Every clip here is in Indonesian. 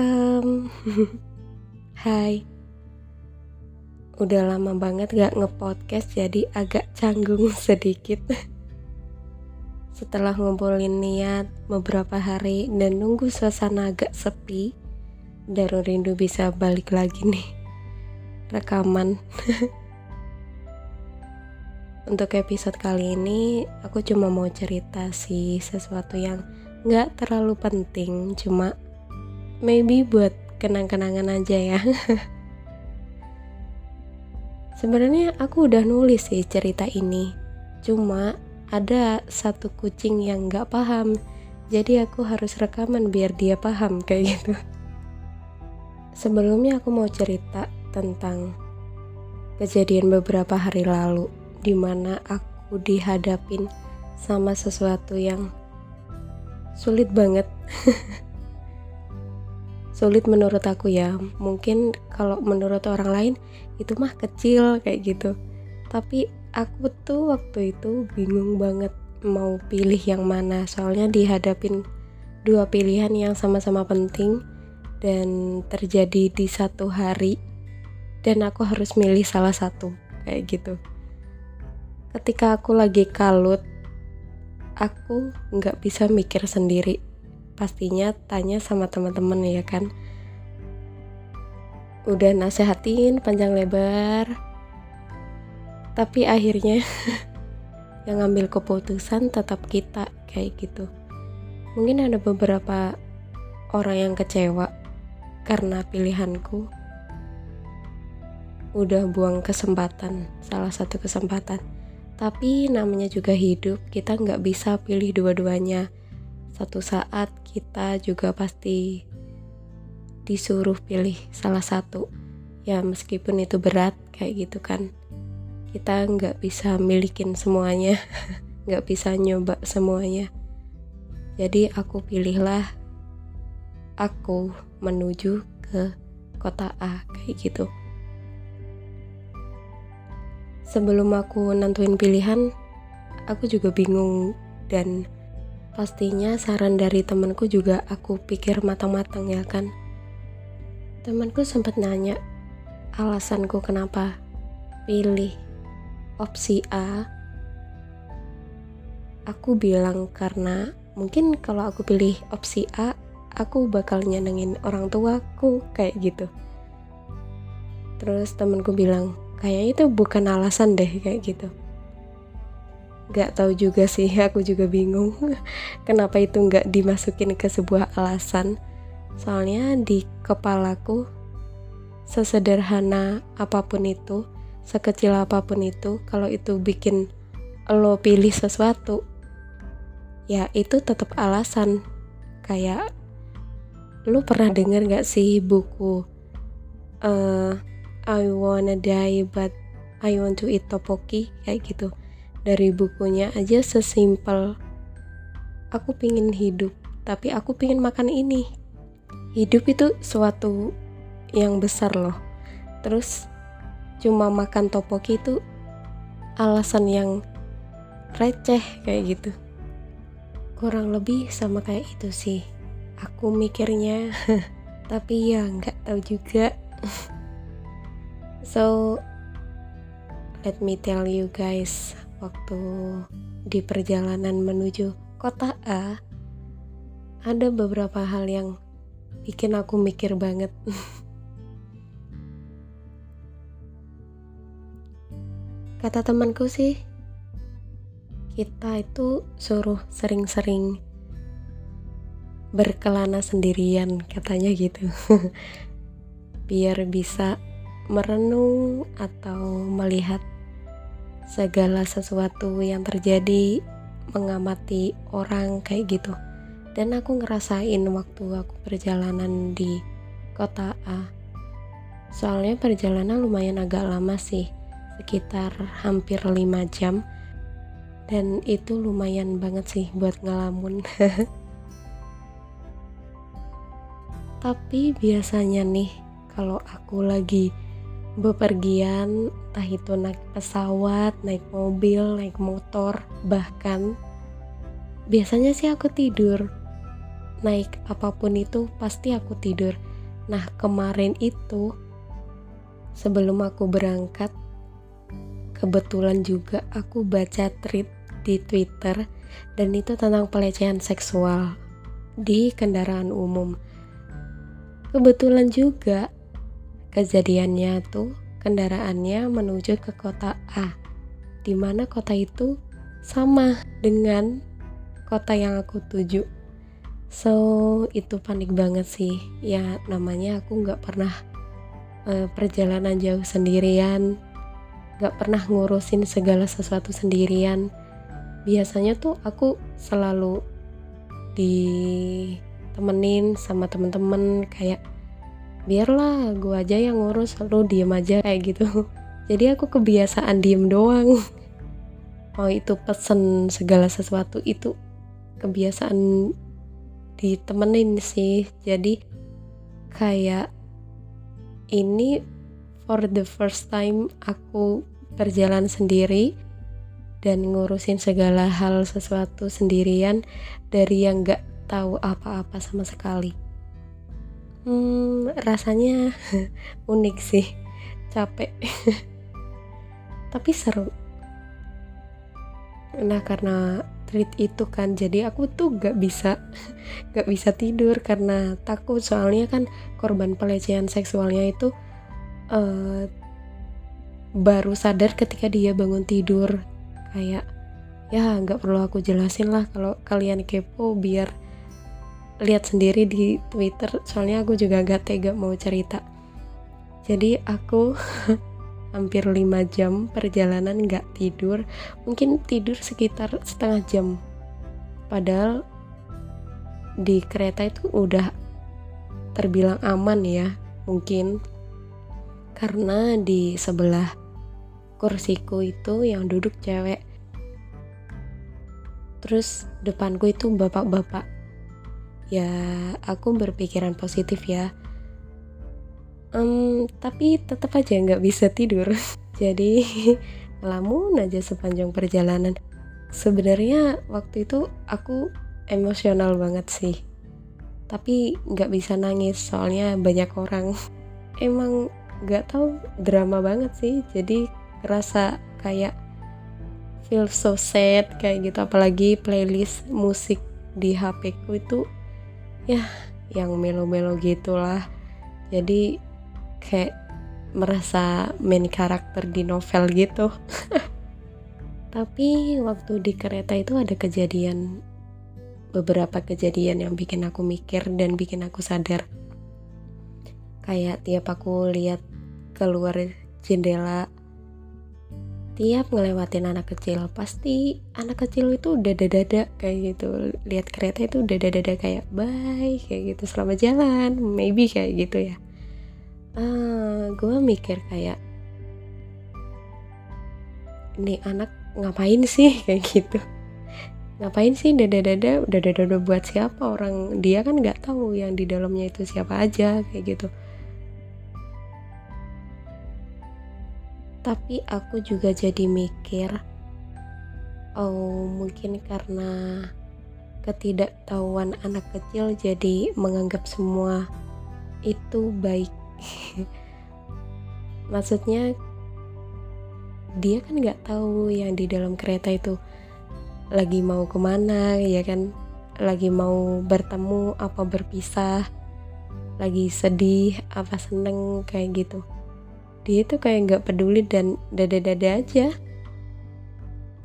Um, hai, udah lama banget gak ngepodcast jadi agak canggung sedikit. Setelah ngumpulin niat beberapa hari dan nunggu suasana agak sepi, Daru rindu bisa balik lagi nih rekaman. Untuk episode kali ini, aku cuma mau cerita sih sesuatu yang gak terlalu penting, cuma maybe buat kenang-kenangan aja ya. Sebenarnya aku udah nulis sih cerita ini cuma ada satu kucing yang gak paham jadi aku harus rekaman biar dia paham kayak gitu. Sebelumnya aku mau cerita tentang kejadian beberapa hari lalu di mana aku dihadapin sama sesuatu yang sulit banget. Sulit menurut aku ya. Mungkin kalau menurut orang lain itu mah kecil kayak gitu. Tapi aku tuh waktu itu bingung banget mau pilih yang mana. Soalnya dihadapin dua pilihan yang sama-sama penting dan terjadi di satu hari dan aku harus milih salah satu kayak gitu ketika aku lagi kalut aku nggak bisa mikir sendiri. Pastinya tanya sama teman-teman ya kan? Udah nasehatin panjang lebar. Tapi akhirnya yang ngambil keputusan tetap kita kayak gitu. Mungkin ada beberapa orang yang kecewa karena pilihanku. Udah buang kesempatan salah satu kesempatan tapi namanya juga hidup kita nggak bisa pilih dua-duanya. Satu saat kita juga pasti disuruh pilih salah satu. Ya meskipun itu berat kayak gitu kan. Kita nggak bisa milikin semuanya nggak bisa nyoba semuanya. Jadi aku pilihlah aku menuju ke kota A kayak gitu sebelum aku nentuin pilihan aku juga bingung dan Pastinya saran dari temanku juga aku pikir matang-matang ya kan. Temanku sempat nanya alasanku kenapa pilih opsi A. Aku bilang karena mungkin kalau aku pilih opsi A, aku bakal nyenengin orang tuaku kayak gitu. Terus temanku bilang, kayaknya itu bukan alasan deh kayak gitu Gak tahu juga sih, aku juga bingung kenapa itu nggak dimasukin ke sebuah alasan. Soalnya di kepalaku sesederhana apa pun itu, sekecil apa pun itu, kalau itu bikin lo pilih sesuatu, ya itu tetap alasan. Kayak lo pernah denger gak sih buku uh, I wanna die but I want to eat topoki kayak gitu. Dari bukunya aja sesimpel aku pingin hidup tapi aku pingin makan ini. Hidup itu suatu yang besar loh. Terus cuma makan topoki itu alasan yang receh kayak gitu. Kurang lebih sama kayak itu sih. Aku mikirnya tapi ya nggak tahu juga so let me tell you guys waktu di perjalanan menuju kota A ada beberapa hal yang bikin aku mikir banget. Kata temanku sih kita itu suruh sering-sering berkelana sendirian katanya gitu. Biar bisa merenung atau melihat segala sesuatu yang terjadi mengamati orang kayak gitu. Dan aku ngerasain waktu aku perjalanan di kota A. Soalnya perjalanan lumayan agak lama sih sekitar hampir 5 jam. Dan itu lumayan banget sih buat ngelamun. Tapi biasanya nih kalau aku lagi bepergian entah itu naik pesawat, naik mobil, naik motor, bahkan biasanya sih aku tidur. Naik apa pun itu pasti aku tidur. Nah kemarin itu sebelum aku berangkat kebetulan juga aku baca tweet di Twitter dan itu tentang pelecehan seksual di kendaraan umum. Kebetulan juga kejadiannya tuh kendaraannya menuju ke kota A di mana kota itu sama dengan kota yang aku tuju. So itu panik banget sih. Ya namanya aku nggak pernah uh, perjalanan jauh sendirian nggak pernah ngurusin segala sesuatu sendirian. Biasanya tuh aku selalu ditemenin sama temen-temen kayak biarlah gue aja yang ngurus lu diem aja kayak gitu. Jadi aku kebiasaan diem doang. Mau itu pesen segala sesuatu itu kebiasaan ditemenin sih. Jadi kayak ini for the first time aku berjalan sendiri dan ngurusin segala hal sesuatu sendirian dari yang gak tahu apa-apa sama sekali hmm, rasanya unik sih. Capek. Tapi seru. Nah karena treat itu kan jadi aku tuh gak bisa gak bisa tidur karena takut. Soalnya kan korban pelecehan seksualnya itu uh, baru sadar ketika dia bangun tidur. Kayak ya nggak perlu aku jelasin lah kalau kalian kepo biar lihat sendiri di Twitter soalnya aku juga gak tega mau cerita. Jadi aku hampir 5 jam perjalanan nggak tidur mungkin tidur sekitar setengah jam. Padahal di kereta itu udah terbilang aman ya mungkin. Karena di sebelah kursiku itu yang duduk cewek. Terus depanku itu bapak-bapak ya aku berpikiran positif ya. Um, tapi tetap aja nggak bisa tidur. Jadi ngelamun aja sepanjang perjalanan. Sebenarnya waktu itu aku emosional banget sih. Tapi nggak bisa nangis soalnya banyak orang. Emang nggak tahu drama banget sih. Jadi rasa kayak feel so sad kayak gitu. Apalagi playlist musik di HP ku itu ya yang melo-melo gitulah. Jadi kayak merasa main karakter di novel gitu. Tapi waktu di kereta itu ada kejadian beberapa kejadian yang bikin aku mikir dan bikin aku sadar. Kayak tiap aku lihat keluar jendela tiap ngelewatin anak kecil pasti anak kecil itu udah dada kayak gitu. Lihat kereta itu udah dada kayak bye kayak gitu. Selamat jalan maybe kayak gitu ya. Uh, ah, gue mikir kayak ini anak ngapain sih? kayak gitu. Ngapain sih dada-dada? Dada-dada buat siapa orang? Dia kan nggak tahu yang di dalamnya itu siapa aja kayak gitu tapi aku juga jadi mikir oh mungkin karena ketidaktahuan anak kecil jadi menganggap semua itu baik. Maksudnya dia kan nggak tahu yang di dalam kereta itu lagi mau ke mana ya kan? Lagi mau bertemu apa berpisah lagi sedih apa seneng kayak gitu dia itu kayak nggak peduli dan dada-dada aja.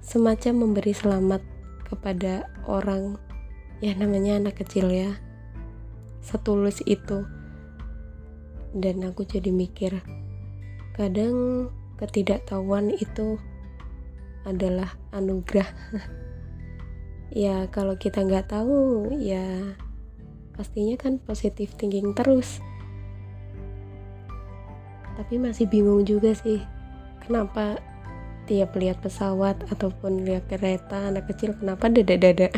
Semacam memberi selamat kepada orang ya namanya anak kecil ya setulus itu. Dan aku jadi mikir kadang ketidaktahuan itu adalah anugerah. Ya kalau kita nggak tahu ya pastinya kan positif thinking terus tapi masih bingung juga sih kenapa tiap lihat pesawat ataupun lihat kereta anak kecil kenapa dada-dada?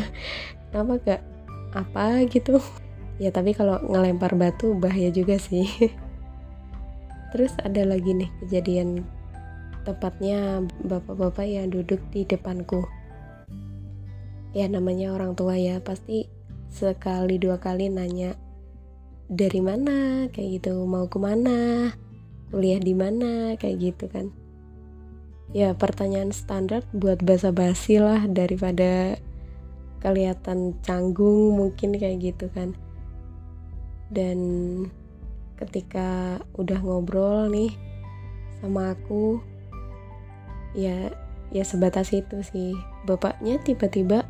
Kenapa gak apa gitu? Ya tapi kalau ngelempar batu bahaya juga sih. Terus ada lagi nih kejadian tepatnya bapak-bapak yang duduk di depanku. Ya namanya orang tua ya pasti sekali dua kali nanya dari mana? Kayak gitu mau ke mana kuliah di mana kayak gitu kan. Ya pertanyaan standar buat basa-basi lah daripada kelihatan canggung mungkin kayak gitu kan. Dan ketika udah ngobrol nih sama aku ya ya sebatas itu sih. Bapaknya tiba-tiba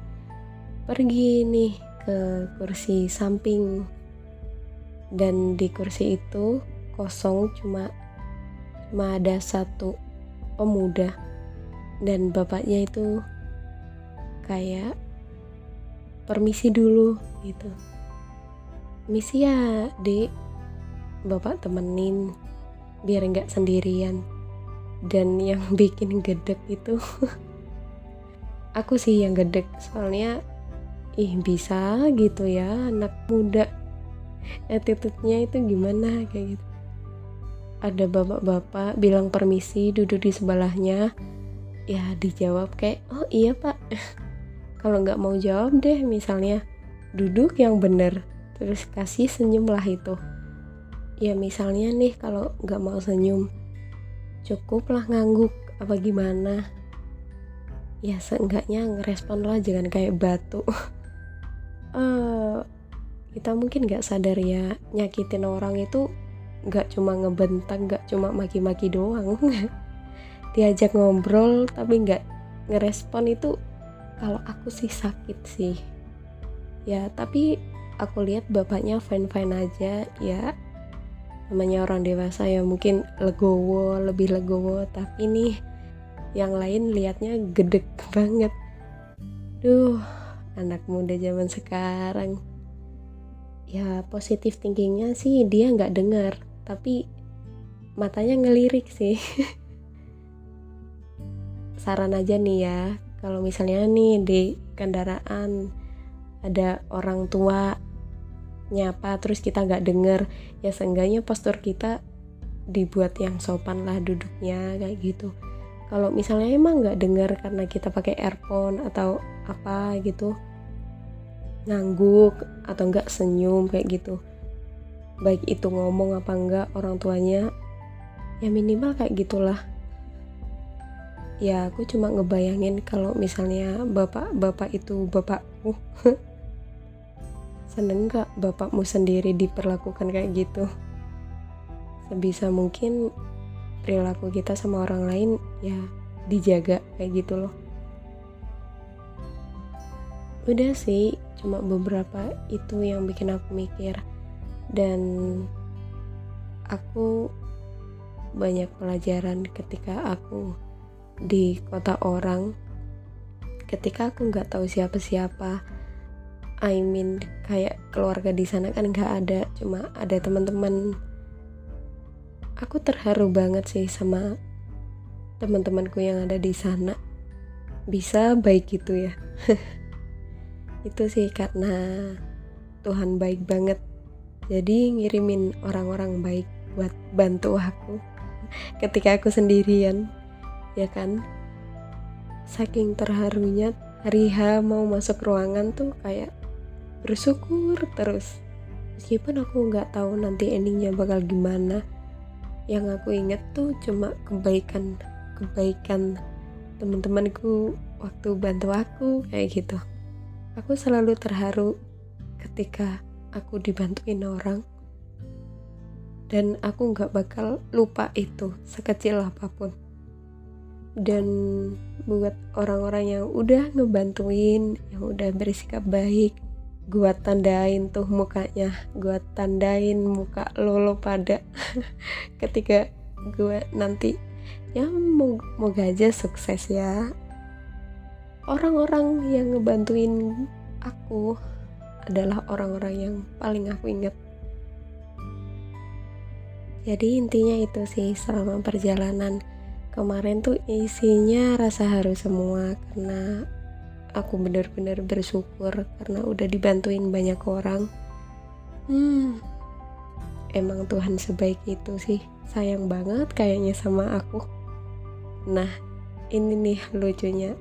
pergi nih ke kursi samping. Dan di kursi itu kosong cuma ada satu pemuda dan bapaknya itu kayak permisi dulu gitu. Misi ya dek bapak temenin biar nggak sendirian. Dan yang bikin gedek itu aku sih yang gedek. Soalnya ih bisa gitu ya anak muda. Attitude-nya itu gimana kayak gitu ada bapak-bapak bilang permisi duduk di sebelahnya. Ya dijawab kayak oh iya pak. Kalau nggak mau jawab deh misalnya duduk yang bener. Terus kasih senyum lah itu. Ya misalnya nih kalau nggak mau senyum cukup lah ngangguk apa gimana? Ya seenggaknya ngerespon lah jangan kayak batu. Uh, kita mungkin nggak sadar ya nyakitin orang itu nggak cuma ngebentak nggak cuma maki-maki doang. Diajak ngobrol tapi nggak ngerespon itu kalau aku sih sakit sih. Ya tapi aku lihat bapaknya fine fine aja ya. Namanya orang dewasa ya mungkin legowo lebih legowo. Tapi nih yang lain liatnya gedek banget. Duh anak muda zaman sekarang. Ya positif thinkingnya sih dia nggak dengar tapi matanya ngelirik sih. Saran aja nih ya kalau misalnya nih di kendaraan ada orang tua nyapa terus kita nggak denger ya seenggaknya postur kita dibuat yang sopan lah duduknya kayak gitu. Kalau misalnya emang nggak dengar karena kita pakai earphone atau apa gitu ngangguk atau enggak senyum kayak gitu baik itu ngomong apa enggak orang tuanya ya minimal kayak gitulah. Ya aku cuma ngebayangin kalau misalnya bapak-bapak itu bapakku seneng gak bapakmu sendiri diperlakukan kayak gitu? Sebisa mungkin perilaku kita sama orang lain ya dijaga kayak gitu loh. Udah sih cuma beberapa itu yang bikin aku mikir dan aku banyak pelajaran ketika aku di kota orang. Ketika aku nggak tahu siapa-siapa I mean kayak keluarga di sana kan nggak ada cuma ada teman-teman. Aku terharu banget sih sama teman-temanku yang ada di sana. Bisa baik gitu ya. Itu sih karena Tuhan baik banget jadi ngirimin orang-orang baik buat bantu aku ketika aku sendirian ya kan? Saking terharunya hari H mau masuk ruangan tuh kayak bersyukur terus. Meskipun aku nggak tahu nanti endingnya bakal gimana yang aku inget tuh cuma kebaikan kebaikan teman-temanku waktu bantu aku kayak gitu. Aku selalu terharu ketika aku dibantuin orang. Dan aku nggak bakal lupa itu sekecil apa pun. Dan buat orang-orang yang udah ngebantuin yang udah bersikap baik gua tandain tuh mukanya gua tandain muka lolo pada. Ketika gue nanti ya mau aja sukses ya. Orang-orang yang ngebantuin aku adalah orang-orang yang paling aku ingat. Jadi intinya itu sih selama perjalanan kemarin tuh isinya rasa haru semua karena aku benar-benar bersyukur karena udah dibantuin banyak orang. Hmm emang Tuhan sebaik itu sih sayang banget kayaknya sama aku. Nah ini nih lucunya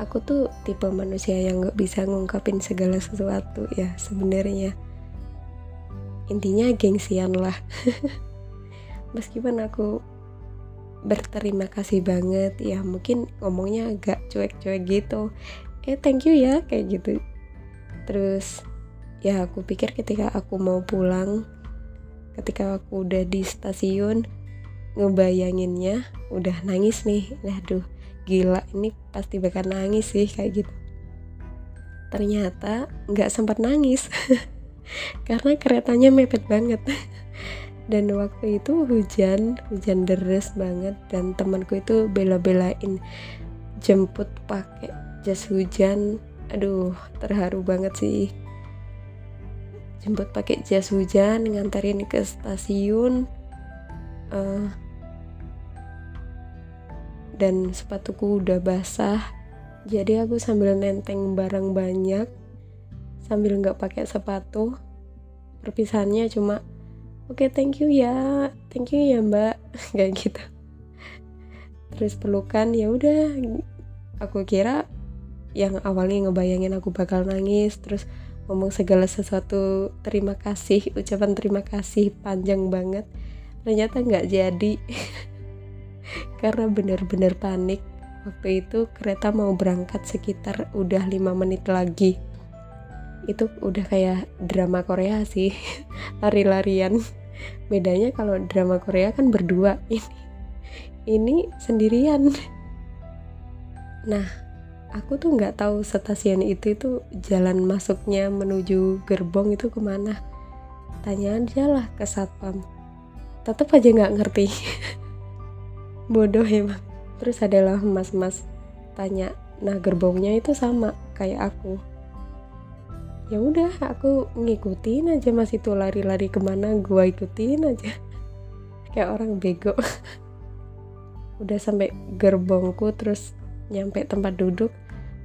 aku tuh tipe manusia yang nggak bisa ngungkapin segala sesuatu ya sebenarnya. Intinya gengsian lah. Meskipun aku berterima kasih banget ya mungkin ngomongnya agak cuek-cuek gitu. Eh thank you ya kayak gitu. Terus ya aku pikir ketika aku mau pulang ketika aku udah di stasiun ngebayanginnya udah nangis nih. Aduh gila ini pasti bakal nangis sih kayak gitu. Ternyata nggak sempat nangis karena keretanya mepet banget. Dan waktu itu hujan hujan deras banget dan temanku itu bela-belain jemput pakai jas hujan. Aduh terharu banget sih. Jemput pakai jas hujan nganterin ke stasiun uh, dan sepatuku udah basah jadi aku sambil nenteng barang banyak sambil nggak pakai sepatu. Perpisahannya cuma oke okay, thank you ya thank you ya mbak. Kayak gitu. Terus pelukan ya udah aku kira yang awalnya ngebayangin aku bakal nangis terus ngomong segala sesuatu terima kasih ucapan terima kasih panjang banget. Ternyata nggak jadi karena bener-bener panik waktu itu kereta mau berangkat sekitar udah lima menit lagi. Itu udah kayak drama Korea sih lari-larian. Bedanya kalau drama Korea kan berdua ini ini sendirian. Nah aku tuh nggak tahu stasiun itu itu jalan masuknya menuju gerbong itu ke mana. Tanya aja lah ke satpam. Tetap aja nggak ngerti bodoh emang terus adalah mas-mas tanya nah gerbongnya itu sama kayak aku. Ya udah aku ngikutin aja mas itu lari-lari ke mana gua ikutin aja. Kayak orang bego. Udah sampai gerbongku terus nyampe tempat duduk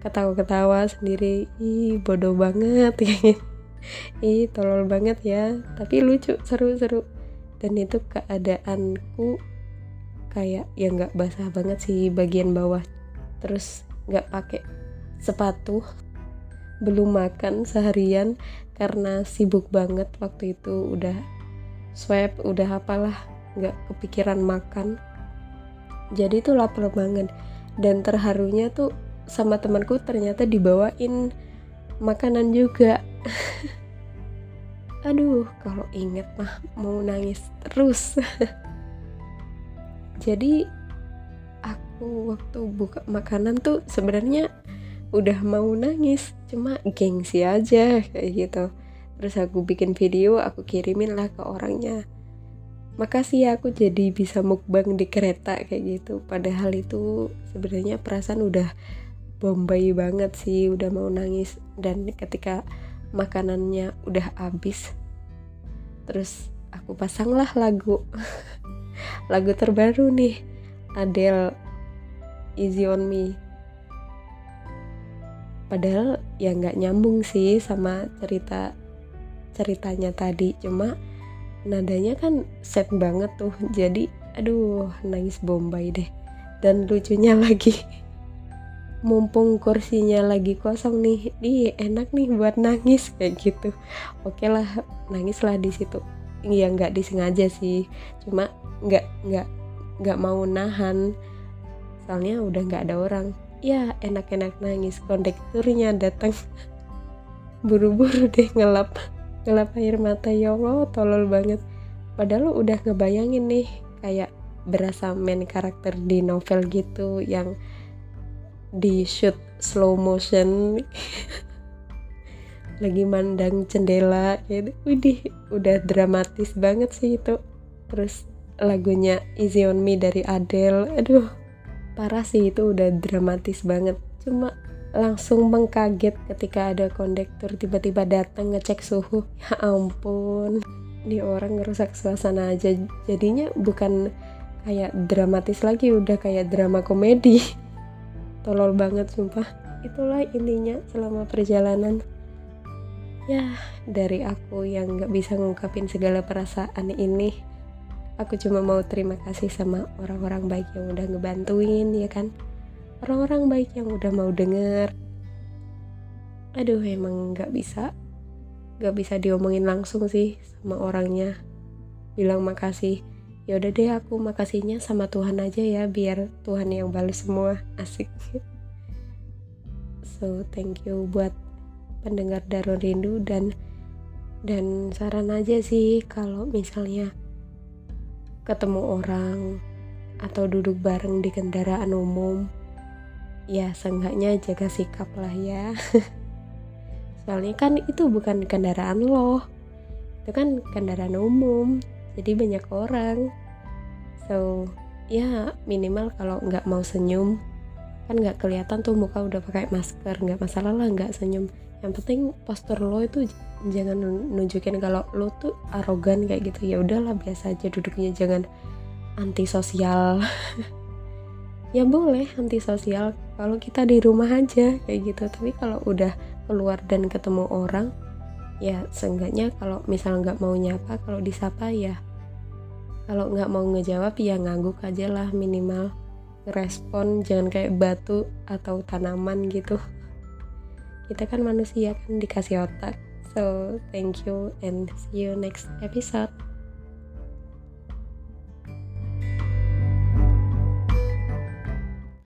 ketawa-ketawa sendiri. Ih bodoh banget. Ih tolol banget ya. Tapi lucu seru-seru. Dan itu keadaanku kayak ya nggak basah banget sih bagian bawah. Terus nggak pakai sepatu. Belum makan seharian karena sibuk banget waktu itu. Udah swab udah apalah nggak kepikiran makan. Jadi itu lapar banget. Dan terharunya tuh sama temanku ternyata dibawain makanan juga. Aduh kalau inget mah mau nangis terus jadi aku waktu buka makanan tuh sebenarnya udah mau nangis cuma gengsi aja kayak gitu. Terus aku bikin video aku kirimin lah ke orangnya. Makasih ya aku jadi bisa mukbang di kereta kayak gitu. Padahal itu sebenarnya perasaan udah bombay banget sih udah mau nangis. Dan ketika makanannya udah habis terus aku pasanglah lagu lagu terbaru nih Adele Easy on Me. Padahal ya nggak nyambung sih sama cerita ceritanya tadi. Cuma nadanya kan set banget tuh. Jadi aduh nangis bombay deh. Dan lucunya lagi mumpung kursinya lagi kosong nih. Di enak nih buat nangis kayak gitu. Oke lah nangis lah di situ ya nggak disengaja sih. Cuma nggak nggak nggak mau nahan. Soalnya udah nggak ada orang. Ya enak-enak nangis. Kondekturnya datang. Buru-buru deh ngelap. Ngelap air mata. Ya Allah tolol banget. Padahal lu udah ngebayangin nih kayak berasa main karakter di novel gitu yang di shoot slow motion lagi mandang jendela gitu. Widih, udah dramatis banget sih itu. Terus lagunya Easy on Me dari Adele aduh parah sih itu udah dramatis banget. Cuma langsung mengkaget ketika ada kondektur tiba-tiba datang ngecek suhu. Ya ampun ini orang ngerusak suasana aja. Jadinya bukan kayak dramatis lagi udah kayak drama komedi. Tolol banget sumpah. Itulah intinya selama perjalanan ya. Dari aku yang nggak bisa ngungkapin segala perasaan ini aku cuma mau terima kasih sama orang-orang baik yang udah ngebantuin ya kan? Orang-orang baik yang udah mau denger. Aduh emang nggak bisa. Nggak bisa diomongin langsung sih sama orangnya. Bilang makasih. Ya udah deh aku makasihnya sama Tuhan aja ya biar Tuhan yang balas semua. Asik. So thank you buat pendengar Darun Rindu dan dan saran aja sih kalau misalnya ketemu orang atau duduk bareng di kendaraan umum ya seenggaknya jaga sikap lah ya. Soalnya kan itu bukan kendaraan lo itu kan kendaraan umum jadi banyak orang. So ya minimal kalau nggak mau senyum kan nggak kelihatan tuh muka udah pakai masker nggak masalah lah nggak senyum yang penting postur lo itu jangan nunjukin kalau lo tuh arogan kayak gitu. Ya udahlah biasa aja duduknya jangan antisosial. Ya boleh antisosial. Kalau kita di rumah aja kayak gitu. Tapi kalau udah keluar dan ketemu orang ya seenggaknya kalau misal nggak mau nyapa kalau disapa ya kalau nggak mau ngejawab ya ngangguk aja lah minimal. Respon jangan kayak batu atau tanaman gitu kita kan manusia kan dikasih otak. So thank you and see you next episode